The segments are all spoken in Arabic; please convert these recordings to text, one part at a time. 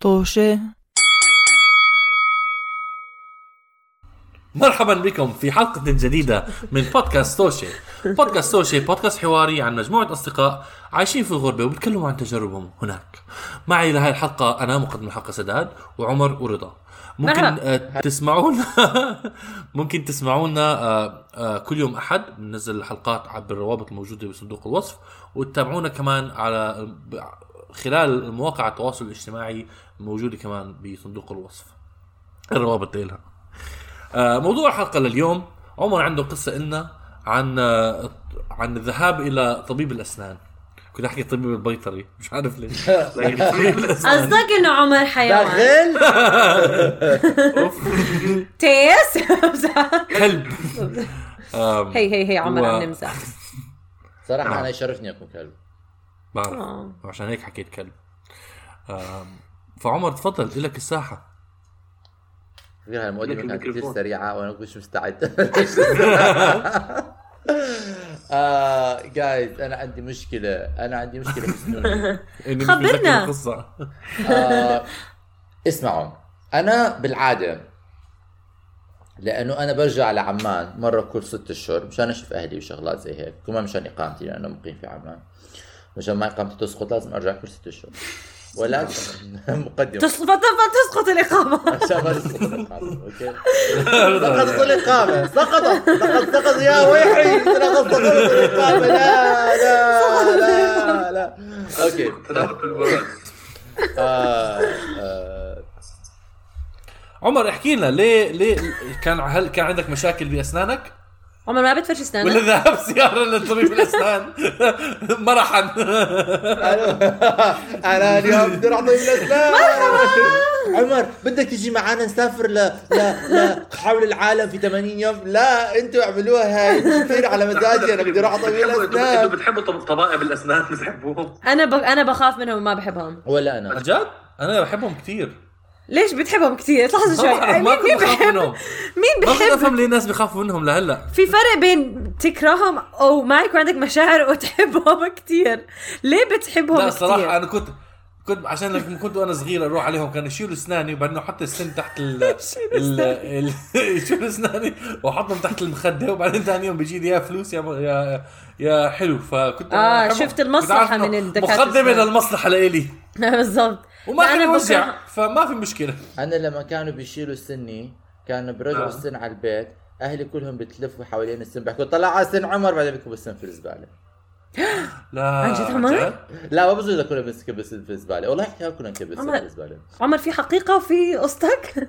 طوشة. مرحبا بكم في حلقة جديدة من بودكاست توشي بودكاست توشي بودكاست حواري عن مجموعة أصدقاء عايشين في الغربة وبيتكلموا عن تجاربهم هناك. معي لهي الحلقة أنا مقدم الحلقة سداد وعمر ورضا. ممكن. آه تسمعونا؟ ممكن تسمعونا آه آه كل يوم أحد. بننزل الحلقات عبر الروابط الموجودة بصندوق الوصف. وتتابعونا كمان على خلال مواقع التواصل الاجتماعي الموجودة كمان بصندوق الوصف. الروابط لها آه، موضوع الحلقة لليوم عمر عنده قصة لنا عن آه، عن الذهاب إلى طبيب الأسنان. كنت أحكي طبيب البيطري مش عارف ليش. قصدك إنه عمر حيوان. داخل أوف، تيس. كلب. هي هي هي عمر عم نمزح صراحة نعم. أنا يشرفني أكون كلب. بعرف. آه. عشان هيك حكيت كلب. فعمر تفضل لك الساحة؟ فكرة المقدمة كانت كثير. سريعة وأنا مش مستعد. آه جايز أنا عندي مشكلة. أنا عندي مشكلة في مش خبرنا. القصة. آه اسمعوا. أنا بالعادة لأنه أنا برجع لعمان مرة كل ست أشهر مشان أشوف أهلي وشغلات زي هيك. كمان مشان إقامتي لأنه مقيم في عمان. مشان ما إقامتي تسقط لازم أرجع كل ست أشهر. ولكن مقدمة. تسقط تسقط الإقامة. عشان ما تسقط الإقامة أوكي سقطت الإقامة. سقطت لقد سقط يا ويحي. لقد سقطت الإقامة. لا لا لا. لا. البرد آه، آه، عمر احكي لنا ليه ليه كان هل كان عندك مشاكل بأسنانك؟ عمر ما بتفرش ولا اسنانك ذهب سيارة لطبيب الأسنان. مرحا. أنا اليوم بدي أروح طبيب الأسنان. عمر بدك تجي معنا نسافر ل ل ل حول العالم في 80 يوم؟ لا أنتوا اعملوها هاي. كثير على مزاجي أنا بدي أروح طبيب أنتوا الأسنان. بتحبوا طب- طبائب الاسنان بتحبوهم. أنا ب... أنا بخاف منهم وما بحبهم. ولا أنا. عن جد؟ أنا بحبهم كثير. ليش بتحبهم كثير لحظة شوي. ما مين كنت مين بخاف بحب منهم. مين ما افهم ليه الناس بيخافوا منهم لهلأ. في فرق بين تكرههم أو ما يكون عندك مشاعر وتحبهم كثير ليه بتحبهم لا الصراحه أنا كنت كنت عشان لما كنت وأنا صغير أروح عليهم كانوا يشيلوا أسناني وبعدين أحط السن تحت ال يشيلوا أسناني. وأحطهم تحت المخدة وبعدين ثاني يوم بيجي لي يا فلوس يا يا يا حلو. فكنت أحبهم. شفت إنه من الدكاترة مقدمه. للمصلحه لإلي. بالضبط. وما كان يوجع بكره- فما في مشكلة أنا لما كانوا بيشيلوا سني كانوا بيرجعوا آه. السن على البيت أهلي كلهم بتلفوا حوالين السن بيحكوا طلع على سن عمر بعدين بيكبوا السن في الزبالة لا عن جد عمر؟ لا ما بظن اذا كنا السن في الزباله والله احكي كنا. في الزباله عمر في حقيقة وفي قصتك؟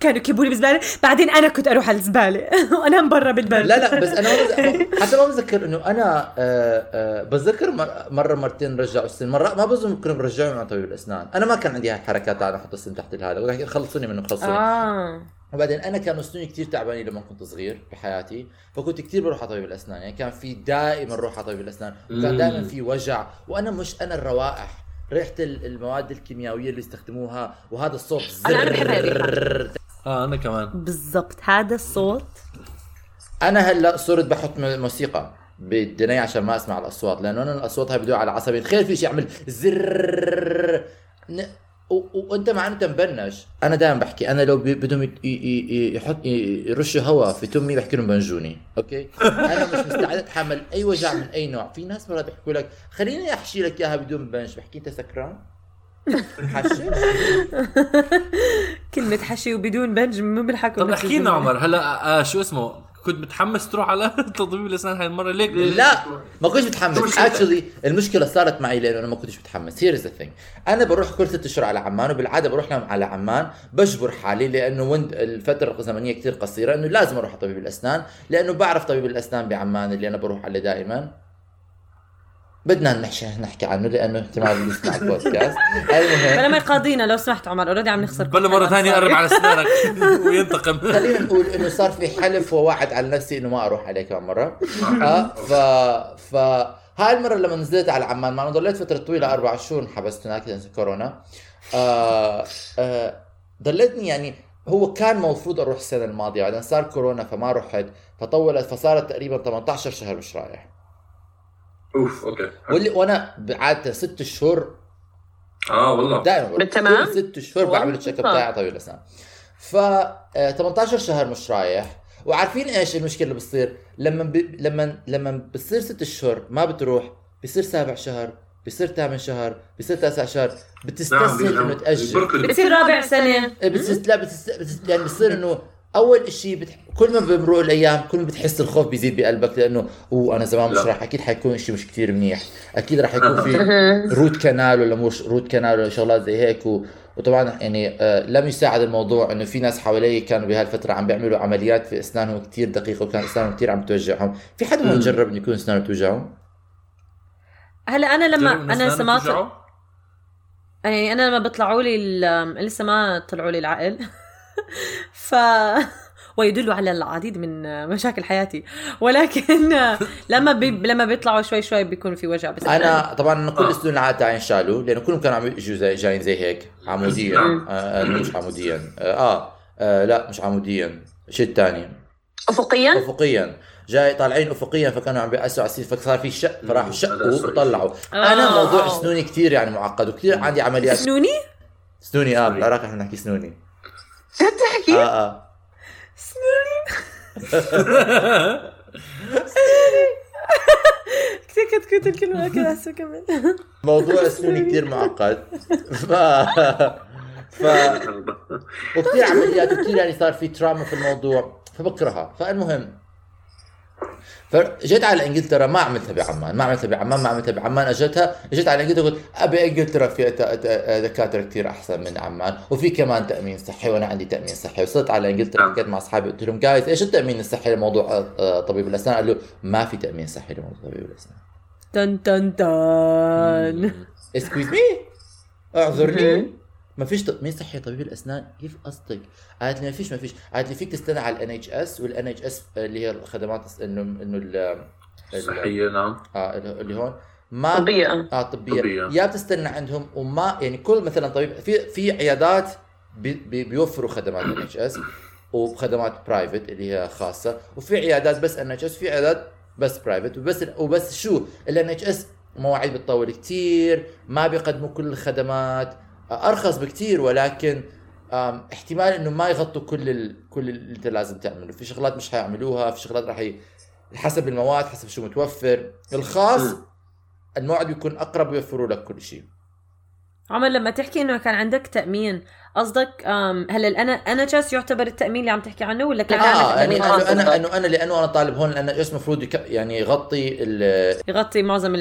كانوا يكبوا لي بزبالة بعدين أنا كنت أروح على الزبالة. وأنام برا بالبرد لا لا بس أنا. حتى ما بتذكر إنه أنا آه آه بتذكر مر- مرة مرتين رجعوا السن. مرة ما بظن كنا برجعهم عن طبيب الأسنان. أنا ما كان عندي هاي الحركات أنا أحط السن تحت هذا ولكن خلصوني منه خلصوني. آه. وبعدين أنا كانوا اسناني كثير تعبانين لما كنت صغير بحياتي فكنت كثير بروح على طبيب الأسنان يعني كان في دائما أروح على طبيب الأسنان وكان دائما في وجع وأنا مش أنا الروائح ريحة ال- المواد الكيميائية اللي يستخدموها وهذا الصوت أنا- أنا بحب هاي. زر آه أنا كمان بالضبط هذا الصوت أنا هلأ صرت بحط موسيقى بالدنيا عشان ما أسمع الأصوات لأنه أنا الأصوات هاي بدو على عصبي تخيل في شيء يعمل زر. وانت مع انت مبنج أنا دائما بحكي أنا لو ب- بدهم. يحط. يرشوا هواء في تمي بحكي لهم بنجوني okay أنا مش مستعد أتحمل أي وجع من أي نوع في ناس مرات بيحكوا لك خليني أحشي لك إياها بدون بنج بحكي أنت سكران حشي كلمة حشي وبدون بنج مو بالحكوا طب احكي لنا. عمر هلا آه شو اسمه كنت متحمس تروح على تطبيب الإسنان هاي المرة. ليك؟ لا ما كنتش متحمس. actually المشكلة صارت معي لأنه أنا ما كنتش متحمس. here's the thing أنا بروح كل ست اشهر على عمان وبالعادة بروح لهم على عمان. بجبر حالي لأنه وند الفترة الزمنية كثير قصيرة إنه لازم أروح على طبيب الأسنان لأنه بعرف طبيب الأسنان بعمان اللي أنا بروح عليه دائما. بدنا نحكي نحكي عنه لأنه احتمال يسمع البودكاست. بلا المهم ما يقاضينا لو سمحت عمر already عم نخسر بلا مرة ثانية قرب على اسنانك وينتقم. خلينا نقول إنه صار في حلف ووعد على نفسي إنه ما أروح عليه كمان مرة. آه ف ف هاي المرة لما نزلت على عمان ما أنا ضليت فترة طويلة أربع شهور انحبست هناك لأن كورونا. آه آه ضليتني يعني هو كان المفروض أروح السنة الماضية بعدين صار كورونا فما رحت فطولت فصارت تقريبا 18 شهر مش رايح. أوف okay. واللي وأنا بعاده ست شهور. آه والله. دائما بالتمام؟ ست شهور؟ بعمل ال check up آه. تاعي على طبيب الاسنان ف آه، 18 شهر مش رايح. وعارفين إيش المشكلة اللي بتصير؟ لما ب... لما لما بتصير ست اشهر ما بتروح بصير سابع شهر بصير ثامن شهر بصير تاسع شهر. نعم بتستسهل إنه تأجل. بتصير رابع سنة. إيه، بتست... لا بتست... بتست... يعني بصير إنه أول شيء بتح... كل ما بمرق الأيام كل ما بتحس الخوف بيزيد بقلبك لأنه أوه أنا زمان مش لا. راح أكيد حيكون شيء مش كثير منيح أكيد راح يكون في root canal ولا مش root canal ولا شغلات زي هيك و... وطبعا يعني آه لم يساعد الموضوع إنه في ناس حوالي كانوا بهالفترة عم بيعملوا عمليات في أسنانهم كثير دقيقة وكان أسنانهم كثير عم توجعهم في حدا ما مم. جرب إنه يكون أسنانه توجعه هلا أنا لما أنا سمعت؟ يعني أنا لما بيطلعوا لي ال- لسه ما طلعوا لي العقل ف ويدل على العديد من مشاكل حياتي. ولكن لما بي... لما بيطلعوا شوي شوي بيكون في وجع بس. أنا طبعا كل آه. اسنان العادة تاعي شالوا لأنه كلهم كانوا عم يجوا زي جايين زي هيك عموديا نعم. آه آه، مش عموديا آه, آه, آه لا مش عموديا شيء ثاني افقيا؟ افقيا. جاي طالعين افقيا فكانوا عم بيأسوا على السيف فصار في شق فراحوا شقوا وطلعوا. آه. أنا موضوع سنوني كثير يعني معقد وكثير عندي عمليات. سنوني؟ سنوني آه بالعراق إحنا بنحكي سنوني. تحكي آه آه. كثير كنت كنت الكلمة كذا هسه كمان. موضوع سنوني كثير معقد. ف ف وكثير عمليات وكثير يعني صار في تراما في الموضوع فبكرهها. فالمهم فجيت على إنجلترا ما عملتها بعمان ما عملتها بعمان ما عملتها بعمان اجتها اجيت على إنجلترا قلت أبي إنجلترا في دكاترة كثير أحسن من عمان وفي كمان تأمين صحي وأنا عندي تأمين صحي. وصلت على إنجلترا نعم. حكيت مع أصحابي قلت لهم guys إيش التأمين الصحي لموضوع آه، آه، طبيب الأسنان؟ قالوا ما في تأمين صحي لموضوع طبيب الأسنان. تن تن تن. excuse me اعذرني. ما فيش تامين صحي لطبيب الأسنان كيف قصدك؟ قالت لي ما فيش ما فيش قالت لي فيك تستنى على ال NHS وال NHS اللي هي الخدمات إنه إنه ال- ال- صحية نعم آه اللي هون ما طبية آه. آه طبية. طبية. يا بتستنى عندهم وما يعني كل مثلا طبيب في في عيادات بي بي بيوفروا خدمات NHS وخدمات private اللي هي خاصة وفي عيادات بس NHS في عيادات بس private وبس وبس شو ال NHS مواعيد بتطول كتير ما بيقدموا كل الخدمات أرخص بكتير ولكن احتمال إنه ما يغطوا كل ال... كل اللي أنت لازم تعمله في شغلات مش حيعملوها في شغلات راح ي... حسب المواد حسب شو متوفر الخاص. الموعد بيكون أقرب ويوفروا لك كل شيء عمر لما تحكي إنه كان عندك تأمين قصدك هلا أنا أنا جالس يعتبر التأمين اللي عم تحكي عنه ولا كان آه عندك يعني خاص أنا؟ انه أنا لأنه أنا طالب هون لأنه إيش المفروض. يعني يغطي ال... يغطي معظم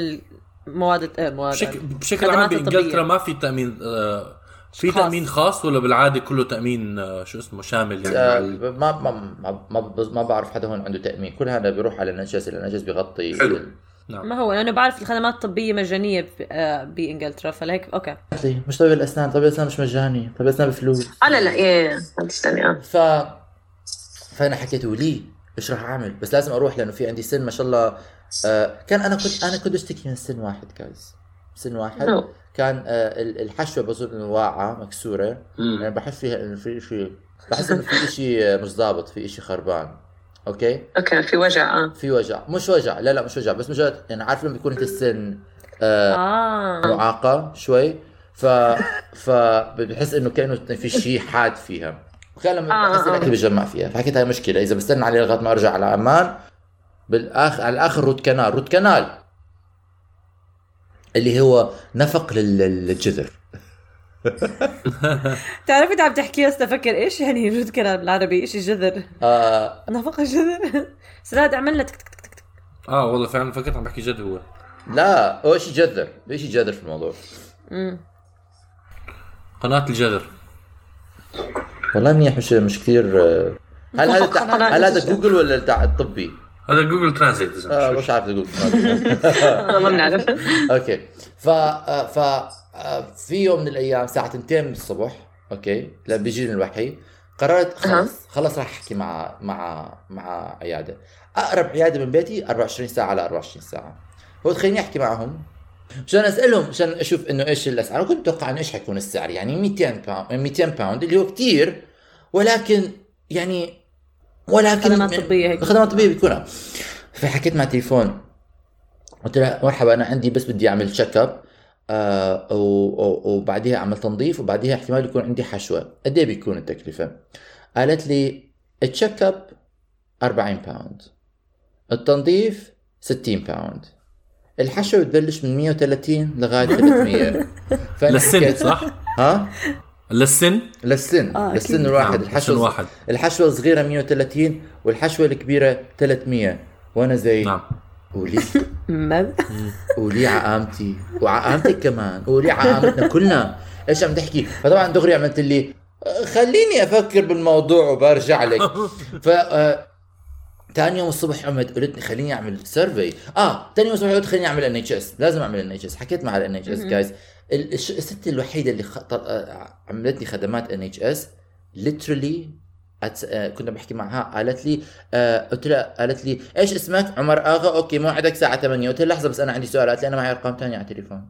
المواد آه، مواد بشكل بشكل عام بانجلترا. ما في تأمين آه، في خاص. تأمين خاص ولا بالعادة كله تأمين آه، شو اسمه شامل يعني؟ آه ما ما ما ما, ما بعرف حدا هون عنده تأمين. كل هذا بيروح على النجس النجس بيغطي. حلو. ال- نعم. ما هو أنا بعرف الخدمات الطبية مجانية ب- بإنجلترا فلهيك أوكي. مش طبيب الأسنان طبيب الأسنان مش مجاني طبيب الأسنان بفلوس. آه لا لا آه ف فأنا حكيت ولي إيش راح أعمل؟ بس لازم أروح لأنه في عندي سن ما شاء الله آه كان أنا كنت أنا كنت أشتكي من سن واحد جايز سن واحد. كان آه ال- الحشوة بظن انه واقعة مكسورة. يعني بحس فيها إنه في شيء بحس إنه في شيء مش ضابط في شيء خربان. okay؟ okay في وجع آه. في وجع. مش وجع لا لا مش وجع. بس مجرد يعني عارف لما بيكون أنت السن آه معاقة شوي ف ف بحس إنه كأنه في شيء حاد فيها. وكان لما آه، بحس آه. الاكل بجمع فيها. فحكيت هاي مشكلة. إذا بستنى عليه لغاية ما أرجع على عمان بالاخر على الآخر root canal root canal اللي هو نفق لل- للجذر. تعرف انت عم تحكي بس أفكر إيش يعني رد كلام بالعربي إيش الجذر؟ آه. نفق الجذر؟ سداد عمل لك تك تك تك تك. آه والله فعلا فكرت عم بحكي جد هو. لا هو شيء جذر. شيء جذر في الموضوع؟ مم. قناة الجذر. والله منيح مش مش كثير آه، هل هذا قناة هل هذا. جوجل ولا الطبي؟ هذا جوجل ترانزيت آه مش- عارف أقول والله ما بنعرف okay ف ف في يوم من الأيام الساعة 2 من الصبح okay لما بيجيني الوحي قررت خلص خلص راح احكي مع مع مع عياده اقرب عياده من بيتي 24 ساعه على 24 ساعه هو تخليني احكي معهم مشان اسالهم مشان أشوف انه إيش الاسعار وكنت أتوقع انه إيش حيكون السعر يعني 200 pound 200 pound اللي هو كثير ولكن يعني ولكن خدمات طبية هيك. خدمات طبية بيكونها. فحكيت مع تليفون. قلت لها مرحبا أنا عندي بس بدي أعمل check up آه وبعديها أعمل تنظيف وبعديها احتمال يكون عندي حشوة. قد إيه بيكون التكلفة؟ قالت لي ال check up 40 pound التنظيف 60 pound الحشوة بتبلش من 130 لغاية 300 فأنا للسن حكيت- صح؟ ها؟ للسن؟ للسن. آه، للسن أكيد. الواحد. نعم، الحشوه للسن واحد. الحشوه الصغيره 130 والحشوة الكبيرة 300 وأنا زي نعم. ولي ولي عقامتي. وعقامتك كمان. ولي عقامتنا كلنا. إيش عم تحكي؟ فطبعا دغري عملت لي "أه، خليني أفكر بالموضوع وبرجع لك. ف آه، تاني يوم الصبح قمت قلت لي خليني أعمل سيرفي آه تاني يوم الصبح قلت خليني أعمل ان اتش اس لازم أعمل ان اتش اس حكيت مع الان اتش اس جايز الست الوحيدة اللي خ... آه، عملت لي خدمات ان اتش اس ليترلي كنا بحكي معها قالت لي آه قلت لها قالت لي إيش اسمك؟ عمر آغا okay موعدك الساعة 8 قلت لها لحظة بس أنا عندي سؤال. قالت لي أنا معي أرقام ثانية على التليفون.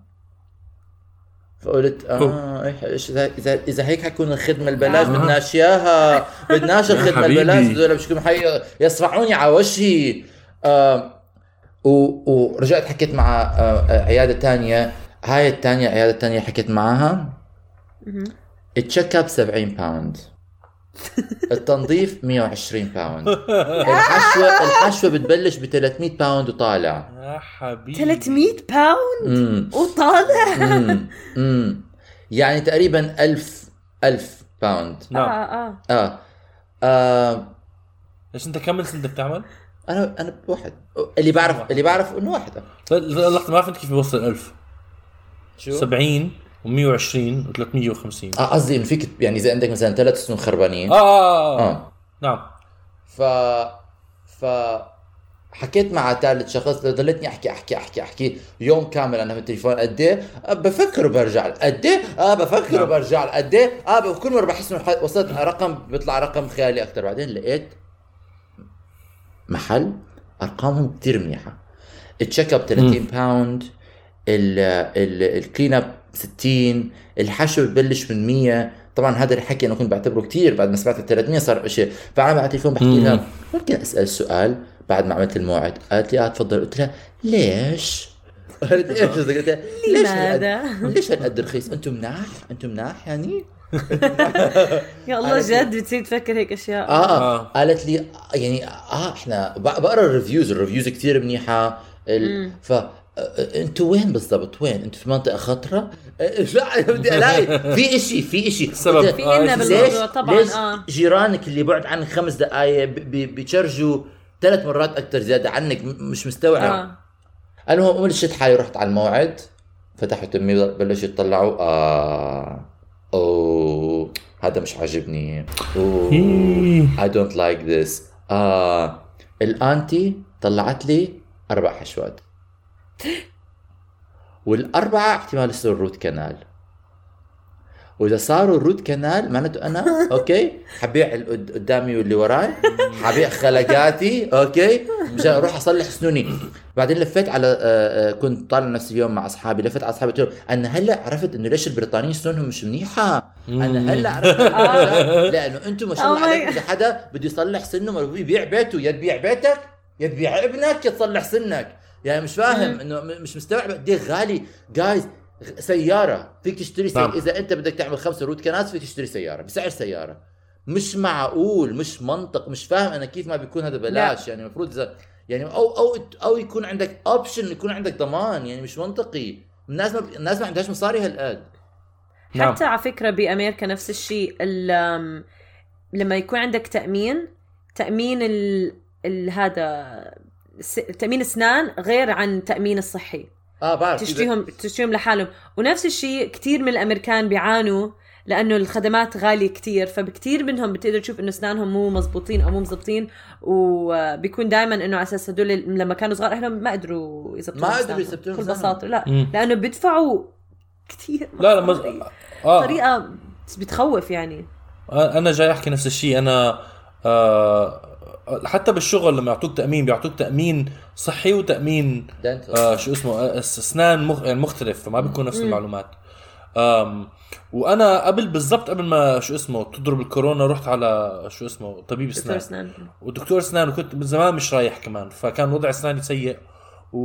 فقلت آه إيش اذا اذا هيك حتكون الخدمة البلاش آه. بدناش إياها. بدناش الخدمة. البلاش هذول حي يصفعوني على وجهي. آه ورجعت حكيت مع آه عيادة ثانية هاي الثانية عياده ثانية حكيت معاها. ال check up 70 pound التنظيف 120 pound الحشوة الحشوة بتبلش ب 300 pound وطالع. يا حبيبي. 300 باوند وطالع؟ امم امم يعني تقريبا 1000 1000 pound آه نعم. آه آه, آه. إيش أنت كم سنة بدك أنا أنا واحد اللي بعرف اللي بعرف إنه واحدة. لحظه ما فهمت كيف بيوصل 1000 شو؟ 70 و120 و350 آه قصدي إنه فيك يعني إذا عندك مثلا ثلاث سنين خربانين. آه آه, آه. آه. نعم. ف ف حكيت مع ثالث شخص ضليتني أحكي أحكي أحكي أحكي يوم كامل أنا في التليفون قد إيه؟ آه، بفكر وبرجع قد إيه؟ آه بفكر نعم. وبرجع قد إيه؟ آه كل مرة بحس إنه وصلت رقم بيطلع رقم خيالي أكثر بعدين لقيت محل أرقامهم كثير منيحة. ال check up 30 pound ال clean up 60 الحشو ببلش من 100 طبعا هذا الحكي أنا كنت بعتبره كثير بعد ما سمعت ال 300 صار شيء فأنا على التليفون بحكي. لها ممكن أسأل سؤال بعد ما عملت الموعد قالت لي آه تفضل قلت لها ليش؟ قالت إيش؟ قلت لها ليش؟ هالقد- ليش هالقد رخيص؟ أنتم مناح؟ أنتم مناح يعني؟ يا الله جد بتصير تفكر هيك أشياء آه, آه. آه. قالت لي يعني آه إحنا بقرأ ال reviews ال reviews كثير منيحة ال... ف أنتوا وين بالضبط؟ وين؟ أنتوا في منطقة خطرة؟ آه، لا بدي ألاقي. في إشي في إشي. سبب. في آه، ليش- بالموضوع طبعا ليش آه. جيرانك اللي بعد عنك خمس دقائق ب- ب- بي charge وا ثلاث مرات أكثر زيادة عنك مش مستوعب. آه. المهم مشيت حالي رحت على الموعد. فتحوا تمي بلشوا يطلعوا آه. أوه. هذا مش عاجبني. أوه. I don't like this. آه. الأنتي طلعت لي أربع حشوات. والأربعة احتمال يصيروا root canal وإذا صاروا root canal معناته أنا okay حبيع قدامي واللي وراي حبيع خلقاتي okay مشان أروح أصلح سنوني بعدين لفيت على آه، آه، كنت طالع نفس اليوم مع أصحابي لفيت على أصحابي قلت لهم أنا هلأ عرفت إنه ليش البريطانيين سنونهم مش منيحة؟ أنا هلأ عرفت لأنه أنتم ما شاء الله عليكم Oh God. اذا حدا بده يصلح سنه ما بيبيع بيته يا تبيع بيتك يا تبيع ابنك يا تصلح سنك. يعني مش فاهم إنه مش مستوعب قد إيه غالي. جايز سيارة فيك تشتري. نعم. إذا أنت بدك تعمل خمسة root canal ات فيك تشتري سيارة بسعر سيارة. مش معقول مش منطق مش فاهم أنا كيف ما بيكون هذا بلاش. يعني المفروض اذا يعني أو أو أو يكون عندك option يكون عندك ضمان. يعني مش منطقي. الناس ما الناس ما عندهاش مصاري هالقد. نعم. حتى على فكرة بأمريكا نفس الشيء. لما يكون عندك تأمين تأمين ال... ال... هذا تأمين أسنان غير عن تأمين الصحي. آه بعرف. تشتريهم تشتريهم لحالهم. ونفس الشيء كثير من الأمريكان بيعانوا لأنه الخدمات غالية كتير فبكتير منهم بتقدر تشوف إنه أسنانهم مو مزبوطين أو مو مزبوطين وبيكون دائما إنه على أساس هدول لما كانوا صغار اهلهم ما قدروا يزبطوا ما قدروا لهم بكل. بساطة. لا مم. لأنه بيدفعوا كثير لا لا مز... آه. طريقة بتخوف يعني. أنا جاي أحكي نفس الشيء. أنا آه حتى بالشغل لما يعطوك تأمين بيعطوك تأمين صحي وتأمين. آه شو اسمه آه، أسنان مخ... يعني مختلف فما بيكون نفس المعلومات. آم وأنا قبل بالضبط قبل ما شو اسمه تضرب الكورونا رحت على شو اسمه طبيب دكتور أسنان. أسنان. ودكتور أسنان وكنت من زمان مش رايح كمان فكان وضع أسناني سيء. و...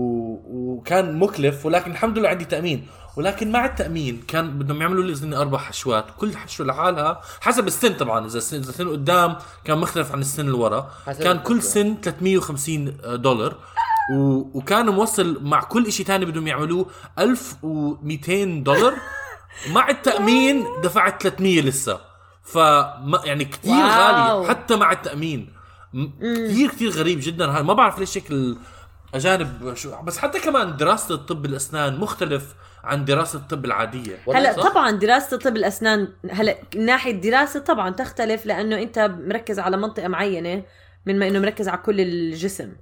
وكان مكلف ولكن الحمد لله عندي تأمين. ولكن مع التأمين كان بدهم يعملوا لي اظن أربع حشوات كل حشوه لحالها حسب السن طبعا إذا السن إذا السن قدام كان مختلف عن السن اللي ورا كان كل. سن 350 دولار. و... وكان موصل مع كل شيء تاني بدهم يعملوه 1200 دولار. مع التأمين دفعت 300 لسه. فما يعني كثير. غالي حتى مع التأمين. كثير كثير غريب جدا. هاي ما بعرف ليش هيك الاجانب شو بس حتى كمان دراسة الطب الأسنان مختلف عن دراسة الطب العادية هلا صح؟ طبعا دراسة طب الأسنان هلا من ناحية دراسة طبعا تختلف لأنه أنت مركز على منطقة معينة من ما إنه مركز على كل الجسم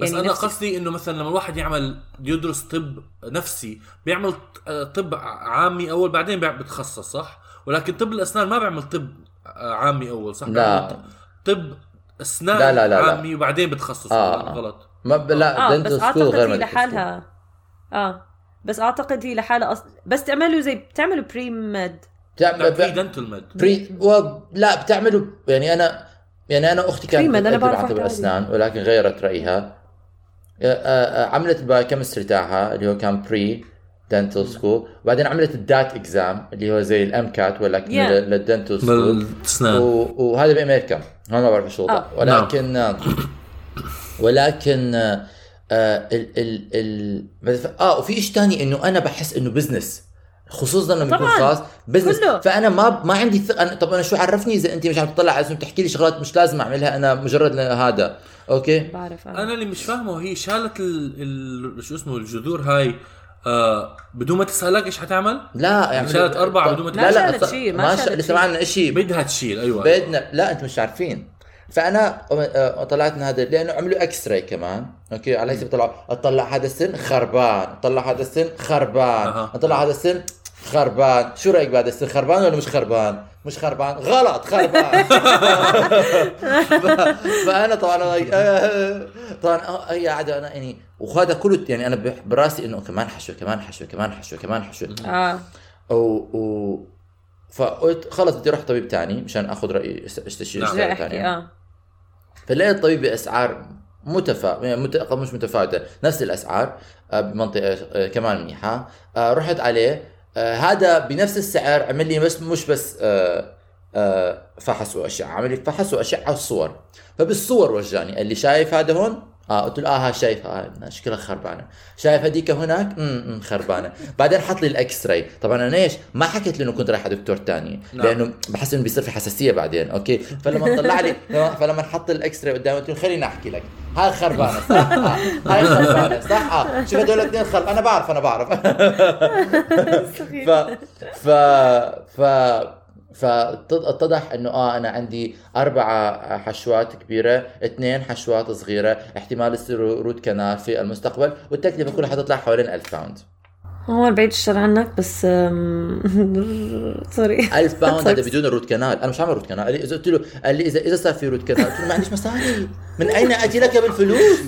بس يعني أنا نفس- قصدي إنه مثلا لما الواحد يعمل يدرس طب نفسي بيعمل آه، طب عامي أول بعدين بيع- بتخصص صح ولكن طب الأسنان ما بيعمل طب آه، عامي أول صح لا. بيعمل طب أسنان لا، لا، لا، لا. عامي وبعدين بتخصص آه. غلط ما ب... لا آه دنتال بس سكول أعتقد غير هي medical لحالها. آه. بس أعتقد هي لحالها أص... بس تعملوا زي بتعملوا بري ميد. بتعمل بري ب... دنتال ميد بري و... لا بتعملوا يعني أنا يعني أنا أختي كانت بتقدم بعرف على طب واحدة الاسنان ولكن غيرت رأيها. آه، آه، آه، عملت البايوكيمستري تاعها اللي هو كان بري دنتال سكول وبعدين عملت الدات اكزام اللي هو زي الام كات ولكن Yeah. لل- للدنتال سكول و- وهذا بأمريكا. هون ما بعرف شو آه. ولكن آه، ولكن آه، آه، ال ال ال آه وفي شيء ثاني إنه أنا بحس إنه business خصوصا لما يكون طبعاً. خاص business كله. فأنا ما ما عندي ثقه أنا طب أنا شو عرفني؟ إذا أنت مش عم تطلع على تحكي لي شغلات مش لازم أعملها أنا مجرد هذا. okay؟ بعرف أنا اللي مش فاهمه هي شالت ال... ال... شو اسمه الجذور هاي آه بدون ما تسألك إيش حتعمل؟ لا يعني شالت أربعة بدون ما لا لا شالت شيء، ما ما شالت شالت شيء. لسه معنا شيء بدها تشيل أيوه. بدنا لا أنتم مش عارفين. فأنا طلعت من هذا لأنه عملوا X-ray كمان. okay؟ على أساس طلعوا. أطلع هذا السن خربان. أطلع هذا السن خربان. أطلع هذا السن خربان. شو رأيك بهذا السن؟ خربان ولا مش خربان؟ مش خربان. غلط خربان. فأنا طبعا طبعا هي قاعدة أنا يعني وهذا كله يعني أنا براسي إنه كمان حشوه كمان حشوه كمان حشوه كمان حشوه آه. و, و... فقلت خلص بدي أروح طبيب تاني مشان آخذ رأي استشير نعم. ثانية آه. فلقيت طبيب بأسعار متفا يعني مت... مش متفاوتة نفس الأسعار آه، بمنطقة آه، كمان منيحه آه، رحت عليه هذا بنفس السعر عمل لي بس مش بس فحص وأشعة عمل لي فحص وأشعة وصور. فبالصور وجاني قال لي شايف هذا هون آه قلت له آه ها شايفها آه شكلها خربانة. شايف هذيك هناك؟ امم خربانة. بعدين حط لي ال X-ray طبعا أنا ليش ما حكيت له انه كنت رايح على دكتور تاني. نعم. لأنه بحس إنه بيصير في حساسية بعدين أوكي؟ فلما طلع لي لما- فلما حط ال X-ray قدامي قلت له خليني أحكي لك. هاي خربانة صح؟ آه. هاي خربانة صح؟ آه شوف هدول الاثنين خرب. أنا بعرف أنا بعرف. ف ف ف فاتضح إنه آه أنا عندي أربع حشوات كبيرة اثنين حشوات صغيرة احتمال يصير root canal في المستقبل والتكلفة كلها حتطلع حوالين 1000 pound هون بعيد الشر عنك بس sorry 1000 pound هذا بدون ال root canal أنا مش عامل root canal قال لي إذا قلت له قال لي اذا إذا صار في root canal قلت له ما عنديش مصاري. من أين أتي لك بالفلوس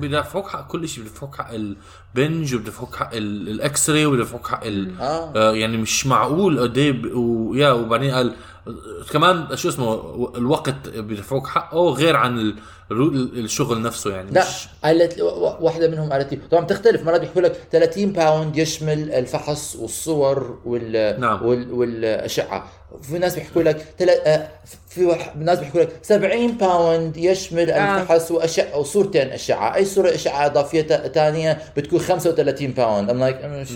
بدفعوك حق كل شيء بدفعوك حق البنج وبدفعوك حق ال- ال X-ray وبدفعوك حق ال... آه. آه يعني مش معقول قد إيه ويا وبعدين قال كمان شو اسمه الوقت بدفعوك حقه غير عن الشغل نفسه يعني لا مش قالت لي- و- واحدة منهم قالت لي طبعا بتختلف مرات بيحكوا لك 30 pound يشمل الفحص والصور وال نعم. وال والأشعة في ناس بيحكوا لك تل... آه، في. ناس بيحكوا لك 70 pound يشمل آه. الفحص وأشعة وصورتين أشعة أي صورة أشعة إضافية ثانية بتكون 35 pound ام like مش...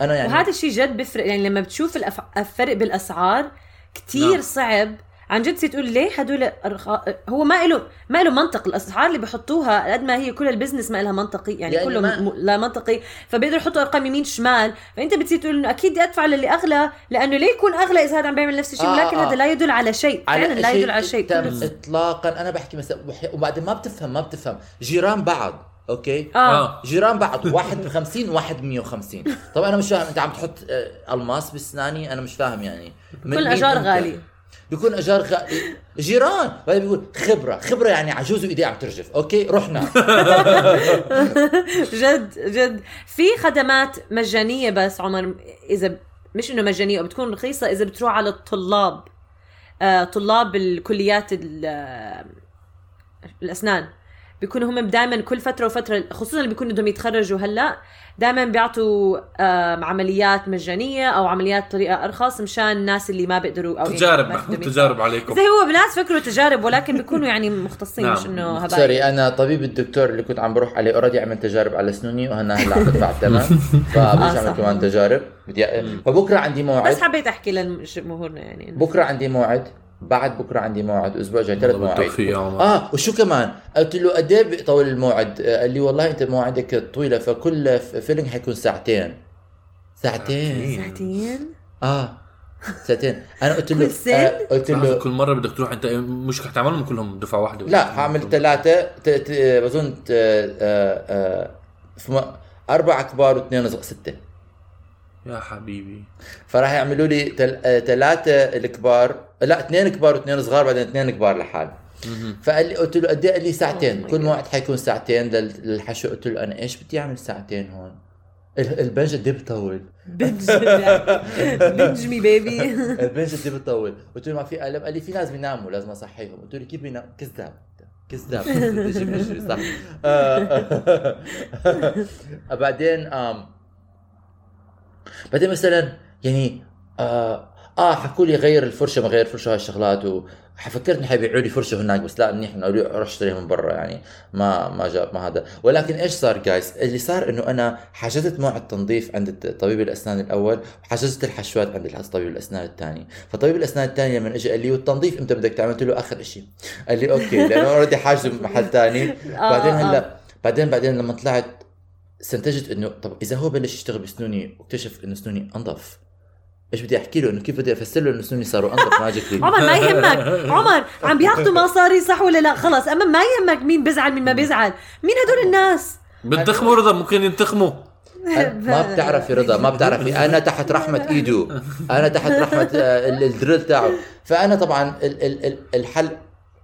أنا يعني وهذا الشيء جد بيفرق يعني لما بتشوف. الفرق بالأسعار كتير نعم. صعب. عن جد تقول ليه هدول. هو ما له ما له منطق. الأسعار اللي بحطوها قد ما هي كل ال business ما لها منطقي. يعني, يعني كله ما- م... لا منطقي. فبيقدروا يحطوا أرقام يمين شمال. فأنت بتصير تقول إنه أكيد بدي أدفع للي أغلى لأنه ليه يكون أغلى إذا هذا عم بيعمل نفس الشيء؟ آه، ولكن آه. هذا لا يدل على شيء. فعلا لا يدل على شيء. اطلاقا. أنا بحكي مثلا وبعدين ما بتفهم ما بتفهم. جيران بعض. أوكي؟ آه. آه. جيران بعض واحد ب 50 وواحد ب 150 طب أنا مش فاهم أنت عم تحط آه، ألماس باسناني أنا مش فاهم يعني. من كل اجار؟ غالي. بيكون اجار غ... جيران. بعدين بيقول خبرة خبرة يعني عجوز وايديه عم ترجف. أوكي رحنا. جد جد. في خدمات مجانية بس عمر إذا مش إنه مجانية بتكون رخيصة إذا بتروح على الطلاب. آه طلاب الكليات ال- آه، الأسنان. بيكونوا هم دائما كل فترة وفترة خصوصا اللي بيكونوا بدهم يتخرجوا هلأ دائما بيعطوا آم، عمليات مجانية أو عمليات بطريقة أرخص مشان الناس اللي ما بيقدروا أو تجارب ما بدهم تجارب عليكم. زي هو بناس فكروا تجارب ولكن بيكونوا يعني مختصين نعم. مش إنه هباء. sorry أنا طبيب الدكتور اللي كنت عم بروح عليه already عمل تجارب على سنوني وهنا هلأ عم بدفع الثمن فبديش آه، أعمل. كمان تجارب. بدي فبكره عندي موعد. بس حبيت أحكي لجمهورنا يعني. بكرة عندي موعد. بعد بكرة عندي موعد الأسبوع الجاي ثلاث مواعيد. آه وشو كمان؟ قلت له قد إيه بيطول الموعد؟ آه، قال لي والله أنت مواعيدك طويلة فكل filling حيكون ساعتين. ساعتين؟ ساعتين. آه ساعتين. أنا قلت له؟ آه قلت له كل مرة بدك تروح أنت مش رح تعملهم كلهم دفعة واحدة. لا هعمل ثلاثة ت- ت- بظن آه، آه، أربع كبار واثنين ستة. يا حبيبي. فراح يعملوا لي ثلاثة الكبار لا اثنين كبار واثنين صغار بعدين اثنين كبار لحال. فقال لي قلت له قد إيه؟ قال لي ساعتين. Oh كل. موعد حيكون ساعتين لل- للحشو. قلت له أنا إيش بدي أعمل ساعتين هون؟ ال- البنج قد إيه بطول؟ بنج. بنج مي بيبي البنج قد إيه بطول؟ قلت له ما في الم قال لي في ناس بيناموا لازم أصحيهم. قلت له كيف بينام؟ كذاب. كذاب. تجيب اجري صح. آه، بعدين بعدين مثلا يعني آه آه حكوا لي غير الفرشة ما غير الفرشة هالشغلات وفكرت انه حيبيعوا لي فرشة هناك بس لا منيح إنه أروح أشتريها من برا يعني ما ما جاب ما هذا. ولكن إيش صار جايز اللي صار إنه أنا حجزت موعد تنظيف عند طبيب الأسنان الأول وحجزت الحشوات عند طبيب الأسنان الثاني. فطبيب الأسنان الثاني لما اجى قال لي والتنظيف إمتى بدك تعمل؟ قلت له آخر شيء قال لي أوكي لأنه already حاجز محل ثاني. بعدين آه. هلا بعدين بعدين لما طلعت استنتجت إنه طب إذا هو بلش يشتغل بسنوني واكتشف إنه سنوني أنظف. إيش بدي أحكي له؟ إنه كيف بدي أفسر له إنه سنوني صاروا أنظف ما جت لي. عمر ما يهمك. عمر عم بياخذوا مصاري صح ولا لا؟ خلص أما ما يهمك مين بيزعل مين ما بيزعل مين هدول الناس؟ بنتخموا رضا ممكن ينتخموا. ما بتعرفي رضا ما بتعرفي. أنا تحت رحمة ايده أنا تحت رحمة آه، ال- ال drill تاعه فأنا طبعا ال- ال- ال- الحل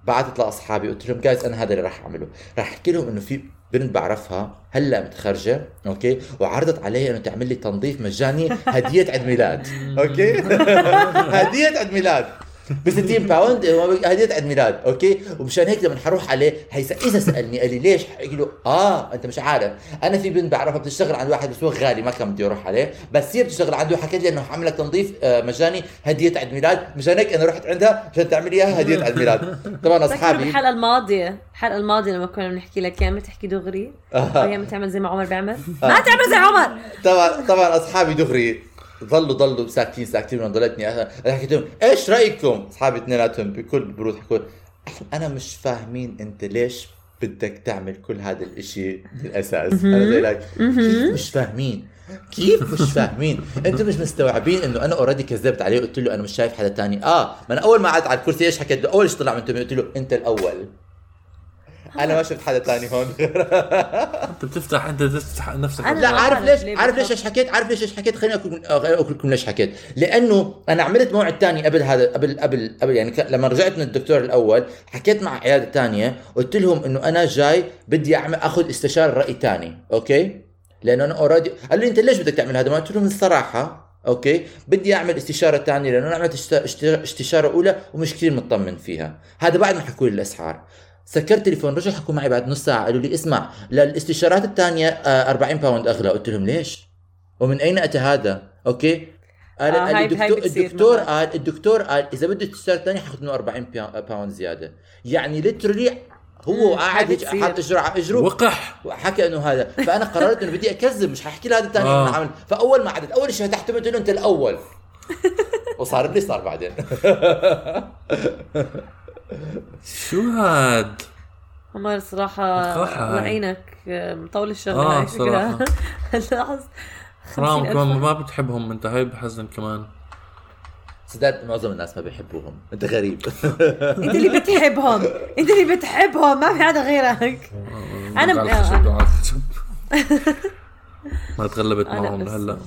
بعثت لأصحابي قلت لهم جايز أنا هذا اللي راح أعمله. راح أحكي لهم إنه في بنت بعرفها هلأ متخرجة أوكي؟ وعرضت علي إنه تعمل لي تنظيف مجاني هدية عيد ميلاد أوكي؟ هدية عيد ميلاد. ب 60 pound هديه عيد ميلاد أوكي؟ ومشان هيك لما حروح عليه حيس... إذا سألني قال لي ليش؟ حكي له آه أنت مش عارف. أنا في بنت بعرفها بتشتغل عند واحد بس هو غالي ما كان بدي أروح عليه بس هي بتشتغل عنده حكت لي أنه حعمل لك تنظيف آه، مجاني هدية عيد ميلاد. مشان هيك أنا رحت عندها عشان تعمل لي إياها هدية عيد ميلاد. طبعا اصحابي بالحلقة الماضية الحلقة الماضية لما كنا بنحكي لك يا تحكي دغري؟ أو يا تعمل زي ما عمر بيعمل؟ ما تعمل زي عمر! طبعا طبعا أصحابي دغري ضلوا ضلوا ساكتين ساكتين وأنا ضلتني أنا حكيت لهم إيش رأيكم؟ اصحابي اثنيناتهم بكل برود حكوا أنا مش فاهمين أنت ليش بدك تعمل كل هذا الإشي بالأساس. أنا زي لك كيف مش فاهمين؟ كيف مش فاهمين؟ أنتم مش مستوعبين إنه أنا already كذبت عليه قلت له أنا مش شايف حدا تاني. آه ما أنا أول ما قعدت على الكرسي إيش حكيت له؟ أول شيء طلع من تمي قلت له أنت الأول. أنا ما شفت حدا تاني هون. أنت بتفتح أنت تفتح نفسك. لا عارف ليش عارف ليش. إيش حكيت عارف ليش إيش حكيت؟ خليني أقول لكم ليش حكيت. لأنه أنا عملت موعد تاني قبل هذا قبل قبل قبل يعني لما رجعت من الدكتور الأول حكيت مع عيادة تانية قلت لهم إنه أنا جاي بدي اعمل أخذ استشارة رأي تاني أوكي؟ لأنه أنا already قال لي أنت ليش بدك تعمل هذا؟ ما قلت لهم الصراحة أوكي؟ بدي أعمل استشارة ثانية لأنه أنا عملت استشارة أولى ومش كثير مطمن فيها. هذا بعد ما حكوا لي الأسعار. سكرت تليفون رجعوا حكوا معي بعد نص ساعة قالوا لي اسمع للاستشارات الثانية آه، 40 pound أغلى. قلت لهم ليش؟ ومن أين أتى هذا؟ أوكي؟ قال آه، قال الدكتور الدكتور. قال الدكتور قال إذا بدك استشاره ثانية حاخذ منه 40 بيا- pound زيادة. يعني literally هو قاعد هيك. حاط اجره على اجره وقح. وحكى إنه هذا. فأنا قررت إنه بدي أكذب مش حاحكي له هذا الثاني آه. آه. عمل فأول ما عدت أول شيء فتحت قلت له أنت الأول. وصار اللي صار بعدين. شو هاد؟ عمر صراحة صراحة الله. يعينك مطول الشغل آه، هاي شكلها لاحظ حرام 50,000 كمان ما بتحبهم أنت هاي بحزن كمان. سداد معظم الناس ما بيحبوهم. أنت غريب. أنت اللي بتحبهم. أنت اللي بتحبهم. ما في حدا غيرك. على الخشب ما تغلبت أنا معهم لهلا.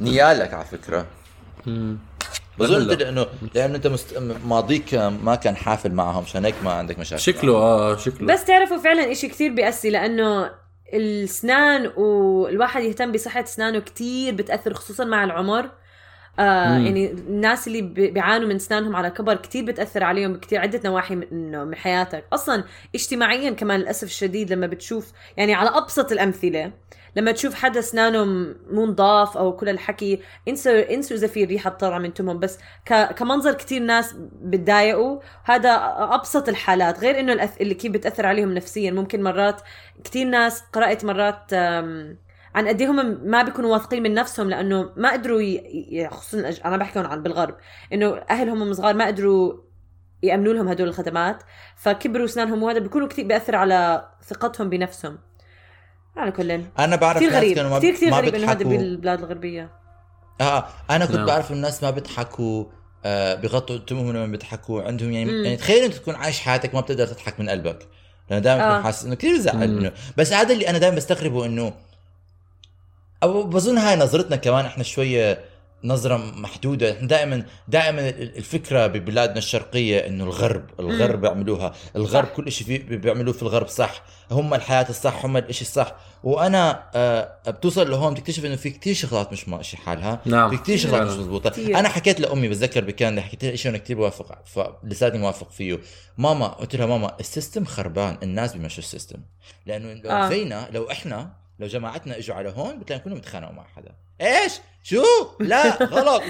نيالك على فكرة. مم. بظن. انت لأنه لأنه أنت مست... ماضيك ما كان حافل معهم عشان هيك ما عندك مشاكل. شكله آه شكله. بس تعرفوا فعلا إشي كتير بيأسي لأنه الأسنان والواحد يهتم بصحة أسنانه كتير بتأثر خصوصا مع العمر. آه يعني الناس اللي بي- بيعانوا من أسنانهم على كبر كتير بتأثر عليهم بكتير عدة نواحي من إنه من حياتك. أصلا اجتماعيا كمان للأسف الشديد لما بتشوف يعني على أبسط الأمثلة لما تشوف حدا أسنانه مو نضاف أو كل الحكي انسوا انسوا إذا في ريحة طالعه من تمهم. بس ك... كمنظر كتير ناس بتضايقوا. هذا أبسط الحالات. غير إنه الأث... اللي كيف بتأثر عليهم نفسيا. ممكن مرات كتير ناس قرأت مرات آم، عن قد إيه هم ما بيكونوا واثقين من نفسهم لأنه ما قدروا ي... خصوصا أنا بحكي عن بالغرب إنه أهلهم هم صغار ما قدروا يأمنوا لهم هدول الخدمات. فكبروا أسنانهم وهذا بيكونوا كثير بيأثر على ثقتهم بنفسهم. على كل أنا بعرف كثير غريب كانوا ما كثير كثير غريب إنه هذا. بالبلاد الغربية آه أنا كنت نعم. بعرف الناس ما بيضحكوا آه بغطوا تمهم لما بيضحكوا عندهم يعني مم. يعني تخيل أنت تكون عايش حياتك ما بتقدر تضحك من قلبك لأنه دائما آه. حاسس إنه كثير بزعل مم. إنه بس هذا اللي أنا دائما بستغربه إنه أو بظن هاي نظرتنا كمان إحنا شوية نظرة محدودة، إحنا دائما دائما الفكرة ببلادنا الشرقية إنه الغرب، الغرب بيعملوها، الغرب صح. كل شيء بيعملوه في الغرب صح، هم الحياة الصح، هم الإشي الصح، وأنا آه بتوصل لهون بتكتشف إنه في كتير شغلات مش ماشي حالها، نعم. في كثير شغلات مش كتير. أنا حكيت لأمي بتذكر بكان حكيت لها شيء أنا كثير موافق فلساتني موافق فيه. ماما قلت لها ماما ال system خربان. الناس بيمشوا ال system. لأنه لو آه. فينا لو إحنا لو جماعتنا إجوا على هون بتلاقي كلهم يتخانقوا مع حدا. إيش؟ شو؟ لا غلط.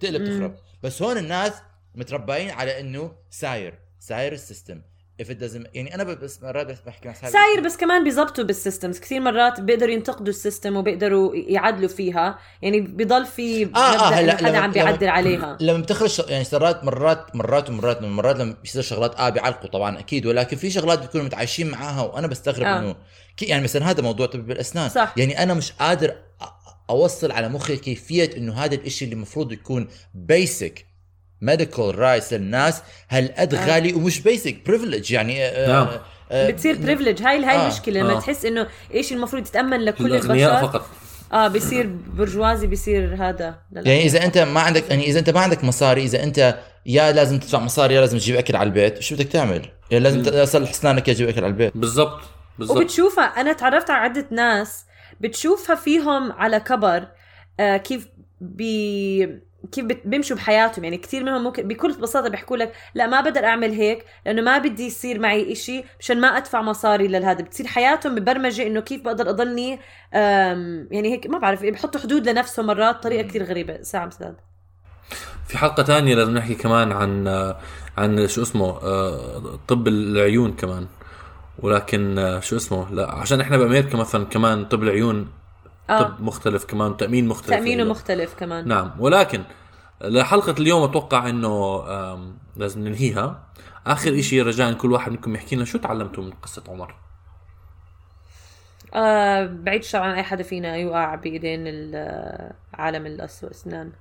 تقلب مم. تخرب. بس هون الناس متربيين على إنه ساير ساير ال system. If it doesn't يعني أنا بس مرات بس بحكي مع اصحابي ساير بس كمان بيزبطوا بال systems كثير مرات بيقدروا ينتقدوا ال system وبيقدروا يعدلوا فيها. يعني بيضل في آه، آه، هلا حدا لما- عم بيعدل عليها. لما بتخرج يعني صارت مرات مرات ومرات من مرات لما بيصير شغلات آه بيعلقوا طبعا أكيد. ولكن في شغلات بيكونوا متعايشين معاها وأنا بستغرب آه. إنه يعني مثلا هذا موضوع طب بالاسنان صح. يعني أنا مش قادر أوصل على مخي كيفية إنه هذا الإشي اللي المفروض يكون basic medical rights للناس. هالقد آه. غالي ومش basic privilege يعني آه، نعم. آه، بتصير privilege هاي هاي آه، المشكلة لما آه. تحس إنه إيش المفروض يتأمن لكل البشر؟ فقط. آه بيصير برجوازي بيصير هذا. يعني إذا أنت ما عندك يعني إذا أنت ما عندك مصاري إذا أنت يا لازم تدفع مصاري يا لازم تجيب أكل على البيت شو بدك تعمل؟ يا لازم تصلح أسنانك يا تجيب أكل على البيت. بالضبط بالضبط. وبتشوفها أنا تعرفت على عدة ناس بتشوفها فيهم على كبر آه كيف بي كيف بيمشوا بحياتهم. يعني كثير منهم ممكن بكل بساطة بيحكوا لك لا ما بقدر أعمل هيك لأنه ما بدي يصير معي إشي مشان ما أدفع مصاري لهذا بتصير حياتهم مبرمجة إنه كيف بقدر أضلني يعني هيك ما بعرف بحطوا حدود لنفسهم مرات طريقه كثير غريبة. ساعه مسداد في حلقة تانية لازم نحكي كمان عن عن شو اسمه آه، طب العيون كمان. ولكن آه، شو اسمه لا عشان إحنا بأمريكا مثلا كمان طب العيون آه. طب مختلف كمان تأمين مختلف تأمينه له. مختلف كمان. نعم ولكن لحلقة اليوم أتوقع إنه لازم ننهيها. آخر إشي رجاء كل واحد منكم يحكي لنا شو تعلمتوا من قصة عمر. آه بعيد الشر عن أي حدا فينا يوقع بإيدين ال- عالم الاسنان آه،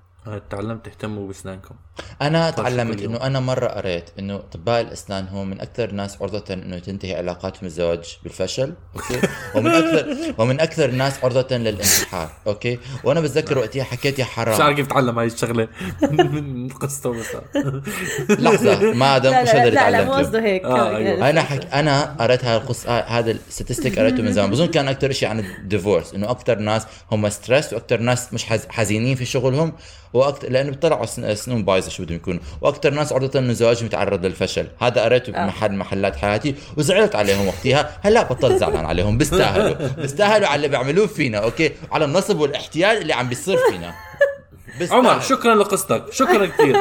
تعلمت تهتموا بأسنانكم. أنا طيب، تعلمت. إنه أنا مرة قريت إنه اطباء الأسنان هم من أكثر الناس عرضة إنه تنتهي علاقاتهم الزواج بالفشل أوكي؟ ومن أكثر ومن أكثر الناس عرضة للانتحار أوكي؟ وأنا بتذكر وقتها حكيت يا مش حرام عارف كيف تعلم هاي الشغلة. من قصته مثلا لحظة ما دام لا مش هذا لا اللي لا, لا مو قصده هيك. آه، أيوة. أنا حك... أنا قريت هاي القصة آه، هذا ال statistic قريته من زمان. بظن كان أكثر شيء عن ال divorce إنه أكثر ناس هم stress وأكثر ناس مش حز... حزينين في شغلهم وأكثر لأنه بيطلعوا سن... سنون بايظة شو بدهم يكونوا. وأكثر ناس عرضه انه زواجهم يتعرض للفشل. هذا قريته آه. بمحل محلات حياتي وزعلت عليهم وقتها. هلا بطلت زعلان عليهم بيستاهلوا. بيستاهلوا على اللي بيعملوه فينا أوكي؟ على النصب والاحتيال اللي عم بيصير فينا. بيستاهلوا. عمر شكرا لقصتك. شكرا كثير.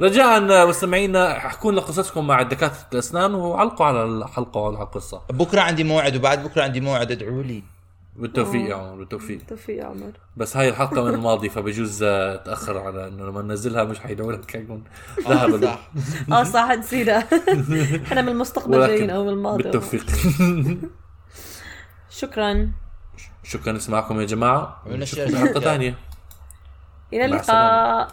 رجاء آه، مستمعينا احكوا لنا قصصكم مع دكاترة الأسنان وعلقوا على الحلقة وعلى القصة. بكرة عندي موعد وبعد بكرة عندي موعد ادعوا لي. بالتوفيق يا عمر بالتوفيق. توفيق يا عمر. بس هاي الحلقة من الماضي فبجوز آه، تأخر على إنه لما ننزلها مش حيدعوا لك يكون ذهب صح. آه صح نسينا. إحنا من المستقبل جايين أو من الماضي. بالتوفيق. شكرا. شكرا نسمعكم يا جماعة. ونشر نشوفكم في حلقة ثانية. إلى. اللقاء.